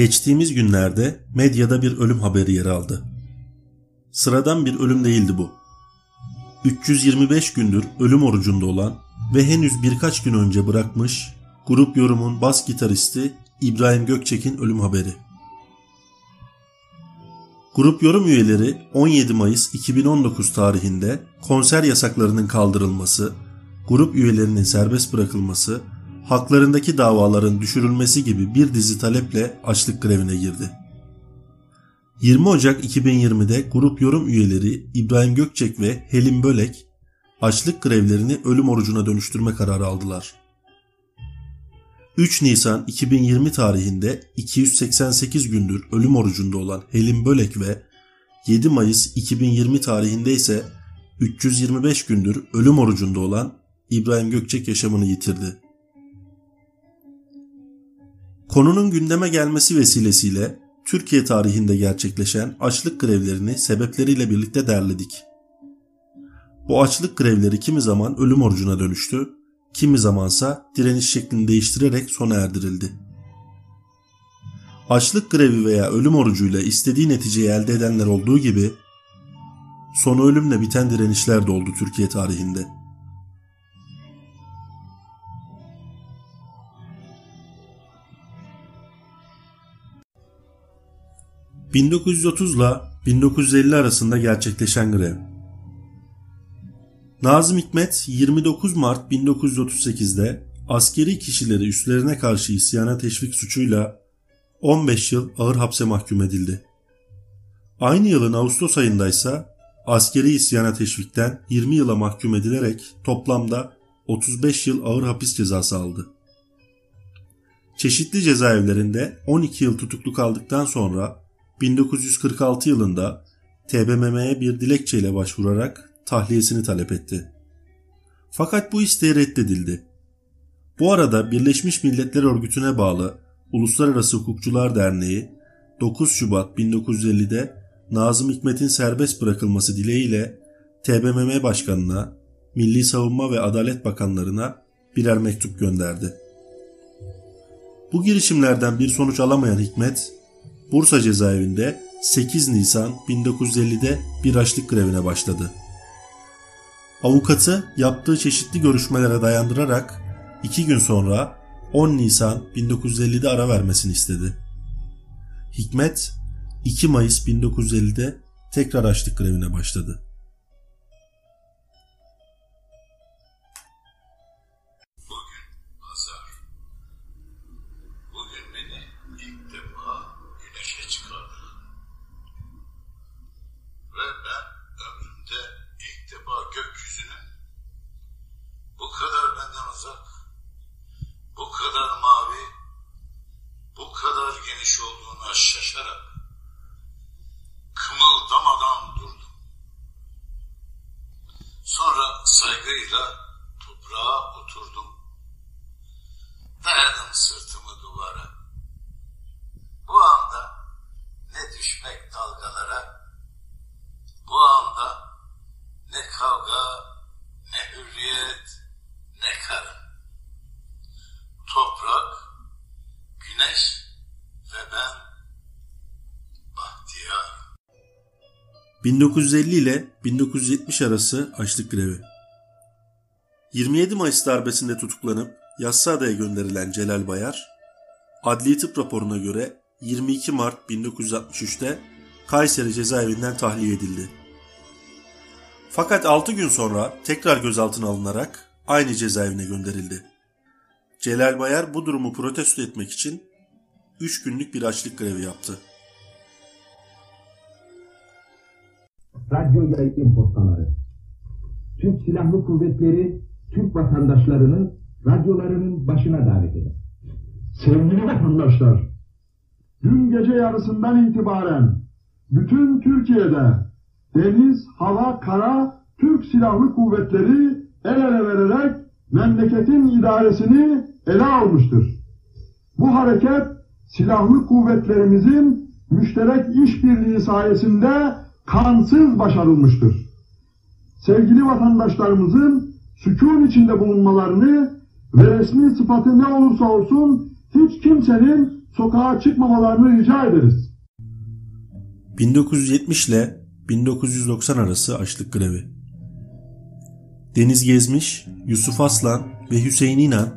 Geçtiğimiz günlerde medyada bir ölüm haberi yer aldı. Sıradan bir ölüm değildi bu. 325 gündür ölüm orucunda olan ve henüz birkaç gün önce bırakmış grup yorumun bas gitaristi İbrahim Gökçek'in ölüm haberi. Grup yorum üyeleri 17 Mayıs 2019 tarihinde konser yasaklarının kaldırılması, grup üyelerinin serbest bırakılması, haklarındaki davaların düşürülmesi gibi bir dizi taleple açlık grevine girdi. 20 Ocak 2020'de grup yorum üyeleri İbrahim Gökçek ve Helim Bölek açlık grevlerini ölüm orucuna dönüştürme kararı aldılar. 3 Nisan 2020 tarihinde 288 gündür ölüm orucunda olan Helim Bölek ve 7 Mayıs 2020 tarihinde ise 325 gündür ölüm orucunda olan İbrahim Gökçek yaşamını yitirdi. Konunun gündeme gelmesi vesilesiyle Türkiye tarihinde gerçekleşen açlık grevlerini sebepleriyle birlikte derledik. Bu açlık grevleri kimi zaman ölüm orucuna dönüştü, kimi zamansa direniş şeklini değiştirerek sona erdirildi. Açlık grevi veya ölüm orucuyla istediği neticeyi elde edenler olduğu gibi sonu ölümle biten direnişler de oldu Türkiye tarihinde. 1930 ile 1950 arasında gerçekleşen grev. Nazım Hikmet 29 Mart 1938'de askeri kişileri üstlerine karşı isyana teşvik suçuyla 15 yıl ağır hapse mahkum edildi. Aynı yılın Ağustos ayında ise askeri isyana teşvikten 20 yıla mahkum edilerek toplamda 35 yıl ağır hapis cezası aldı. Çeşitli cezaevlerinde 12 yıl tutuklu kaldıktan sonra 1946 yılında TBMM'ye bir dilekçeyle başvurarak tahliyesini talep etti. Fakat bu isteği reddedildi. Bu arada Birleşmiş Milletler Örgütü'ne bağlı Uluslararası Hukukçular Derneği 9 Şubat 1950'de Nazım Hikmet'in serbest bırakılması dileğiyle TBMM Başkanı'na, Milli Savunma ve Adalet Bakanlarına birer mektup gönderdi. Bu girişimlerden bir sonuç alamayan Hikmet Bursa cezaevinde 8 Nisan 1950'de bir açlık grevine başladı. Avukatı yaptığı çeşitli görüşmelere dayandırarak 2 gün sonra 10 Nisan 1950'de ara vermesini istedi. Hikmet 2 Mayıs 1950'de tekrar açlık grevine başladı. 1950 ile 1970 arası açlık grevi. 27 Mayıs darbesinde tutuklanıp Yassıada'ya gönderilen Celal Bayar, adli tıp raporuna göre 22 Mart 1963'te Kayseri cezaevinden tahliye edildi. Fakat 6 gün sonra tekrar gözaltına alınarak aynı cezaevine gönderildi. Celal Bayar bu durumu protesto etmek için 3 günlük bir açlık grevi yaptı. Radyo yayın postaları. Türk Silahlı Kuvvetleri Türk vatandaşlarını radyolarının başına davet eder. Sevgili vatandaşlar, dün gece yarısından itibaren bütün Türkiye'de deniz, hava, kara Türk Silahlı Kuvvetleri el ele vererek memleketin idaresini ele almıştır. Bu hareket silahlı kuvvetlerimizin müşterek işbirliği sayesinde kansız başarılmıştır. Sevgili vatandaşlarımızın sükun içinde bulunmalarını ve resmi sıfatı ne olursa olsun hiç kimsenin sokağa çıkmamalarını rica ederiz. 1970 ile 1990 arası açlık grevi. Deniz Gezmiş, Yusuf Aslan ve Hüseyin İnan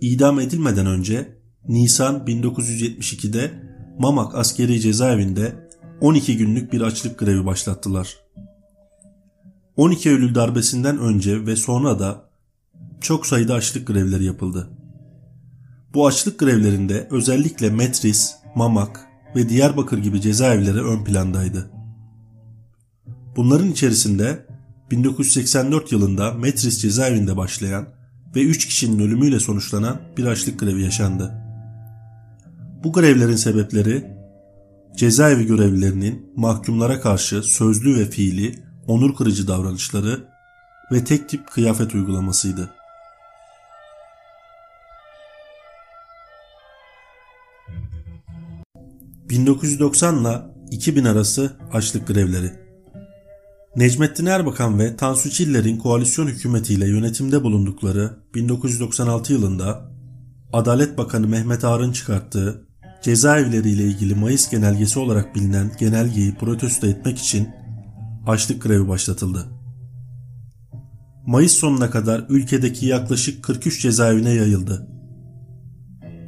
idam edilmeden önce Nisan 1972'de Mamak askeri cezaevinde 12 günlük bir açlık grevi başlattılar. 12 Eylül darbesinden önce ve sonra da çok sayıda açlık grevleri yapıldı. Bu açlık grevlerinde özellikle Metris, Mamak ve Diyarbakır gibi cezaevleri ön plandaydı. Bunların içerisinde 1984 yılında Metris cezaevinde başlayan ve 3 kişinin ölümüyle sonuçlanan bir açlık grevi yaşandı. Bu grevlerin sebepleri cezaevi görevlilerinin mahkumlara karşı sözlü ve fiili onur kırıcı davranışları ve tek tip kıyafet uygulamasıydı. 1990 ile 2000 arası açlık grevleri. Necmettin Erbakan ve Tansu Çiller'in koalisyon hükümetiyle yönetimde bulundukları 1996 yılında Adalet Bakanı Mehmet Ağar'ın çıkarttığı cezaevleriyle ilgili Mayıs genelgesi olarak bilinen genelgeyi protesto etmek için açlık grevi başlatıldı. Mayıs sonuna kadar ülkedeki yaklaşık 43 cezaevine yayıldı.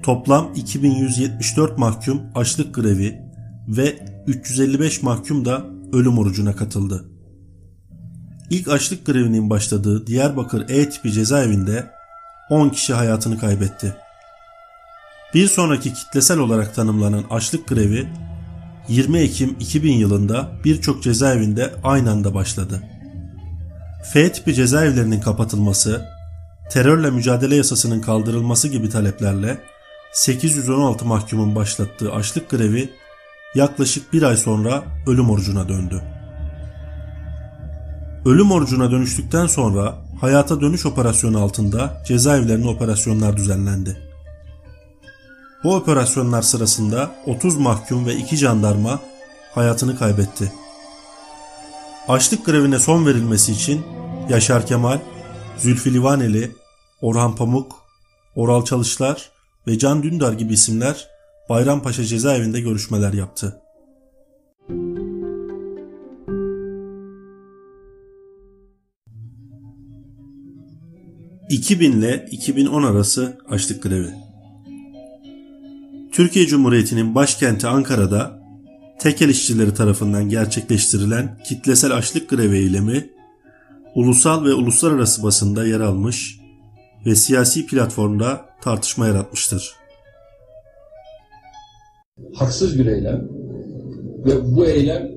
Toplam 2174 mahkum açlık grevi ve 355 mahkum da ölüm orucuna katıldı. İlk açlık grevinin başladığı Diyarbakır E tipi cezaevinde 10 kişi hayatını kaybetti. Bir sonraki kitlesel olarak tanımlanan açlık grevi 20 Ekim 2000 yılında birçok cezaevinde aynı anda başladı. F tipi cezaevlerinin kapatılması, terörle mücadele yasasının kaldırılması gibi taleplerle 816 mahkumun başlattığı açlık grevi yaklaşık bir ay sonra ölüm orucuna döndü. Ölüm orucuna dönüştükten sonra hayata dönüş operasyonu altında cezaevlerine operasyonlar düzenlendi. Bu operasyonlar sırasında 30 mahkum ve 2 jandarma hayatını kaybetti. Açlık grevine son verilmesi için Yaşar Kemal, Zülfü Livaneli, Orhan Pamuk, Oral Çalışlar ve Can Dündar gibi isimler Bayrampaşa cezaevinde görüşmeler yaptı. ...2000 ile 2010 arası açlık grevi. Türkiye Cumhuriyeti'nin başkenti Ankara'da tekel işçileri tarafından gerçekleştirilen kitlesel açlık grevi eylemi ulusal ve uluslararası basında yer almış ve siyasi platformda tartışma yaratmıştır. Haksız bir eylem ve bu eylem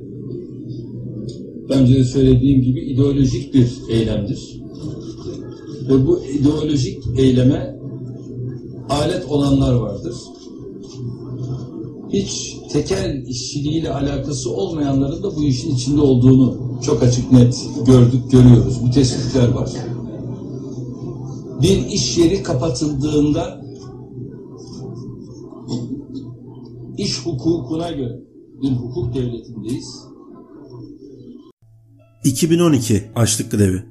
bence de söylediğim gibi ideolojik bir eylemdir. Ve bu ideolojik eyleme alet olanlar vardır. Hiç tekel işçiliğiyle alakası olmayanların da bu işin içinde olduğunu çok açık net gördük, görüyoruz. Bu tespitler var bir iş yeri kapatıldığında iş hukukuna göre bir hukuk devletindeyiz. 2012 açlık grevi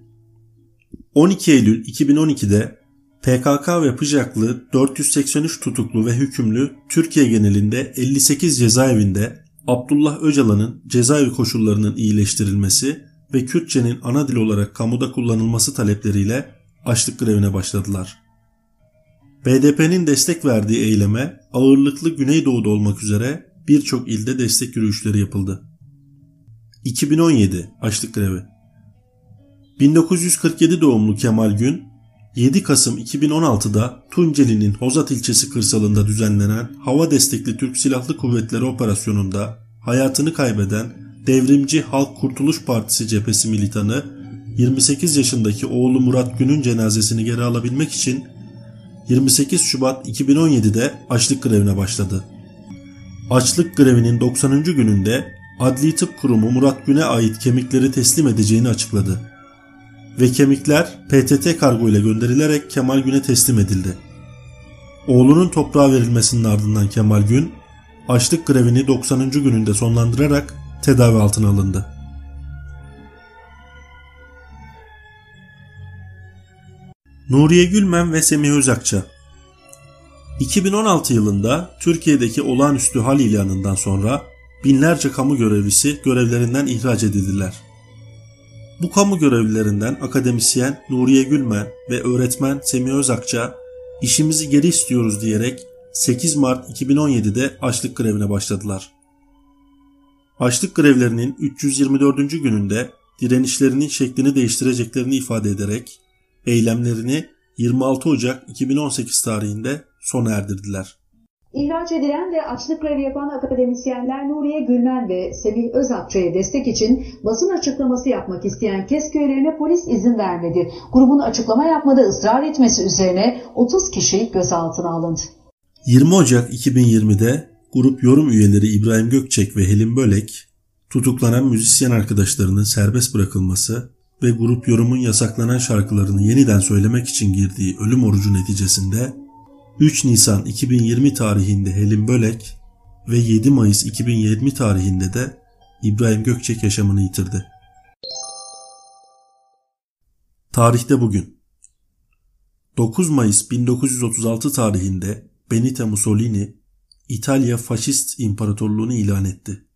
12 Eylül 2012'de PKK ve PJAK'lı 483 tutuklu ve hükümlü Türkiye genelinde 58 cezaevinde Abdullah Öcalan'ın cezaevi koşullarının iyileştirilmesi ve Kürtçenin ana dil olarak kamuda kullanılması talepleriyle açlık grevine başladılar. BDP'nin destek verdiği eyleme ağırlıklı Güneydoğu'da olmak üzere birçok ilde destek yürüyüşleri yapıldı. 2017 açlık grevi 1947 doğumlu Kemal Gün 7 Kasım 2016'da Tunceli'nin Hozat ilçesi kırsalında düzenlenen hava destekli Türk Silahlı Kuvvetleri operasyonunda hayatını kaybeden Devrimci Halk Kurtuluş Partisi cephesi militanı 28 yaşındaki oğlu Murat Gün'ün cenazesini geri alabilmek için 28 Şubat 2017'de açlık grevine başladı. Açlık grevinin 90. gününde Adli Tıp Kurumu Murat Gün'e ait kemikleri teslim edeceğini açıkladı. Ve kemikler PTT kargo ile gönderilerek Kemal Gün'e teslim edildi. Oğlunun toprağa verilmesinin ardından Kemal Gün, açlık grevini 90. gününde sonlandırarak tedavi altına alındı. Nuriye Gülmen ve Semih Özakça 2016 yılında Türkiye'deki olağanüstü hal ilanından sonra binlerce kamu görevlisi görevlerinden ihraç edildiler. Bu kamu görevlilerinden akademisyen Nuriye Gülmen ve öğretmen Semih Özakça işimizi geri istiyoruz diyerek 8 Mart 2017'de açlık grevine başladılar. Açlık grevlerinin 324. gününde direnişlerinin şeklini değiştireceklerini ifade ederek eylemlerini 26 Ocak 2018 tarihinde sona erdirdiler. İhraç edilen ve açlık grevi yapan akademisyenler Nuriye Gülmen ve Semih Özakçı'ya destek için basın açıklaması yapmak isteyen KES köylerine polis izin vermedi. Grubun açıklama yapmada ısrar etmesi üzerine 30 kişi gözaltına alındı. 20 Ocak 2020'de grup yorum üyeleri İbrahim Gökçek ve Helin Bölek tutuklanan müzisyen arkadaşlarının serbest bırakılması ve grup yorumun yasaklanan şarkılarını yeniden söylemek için girdiği ölüm orucu neticesinde 3 Nisan 2020 tarihinde Helin Bölek ve 7 Mayıs 2020 tarihinde de İbrahim Gökçek yaşamını yitirdi. Tarihte bugün 9 Mayıs 1936 tarihinde Benito Mussolini İtalya Faşist İmparatorluğunu ilan etti.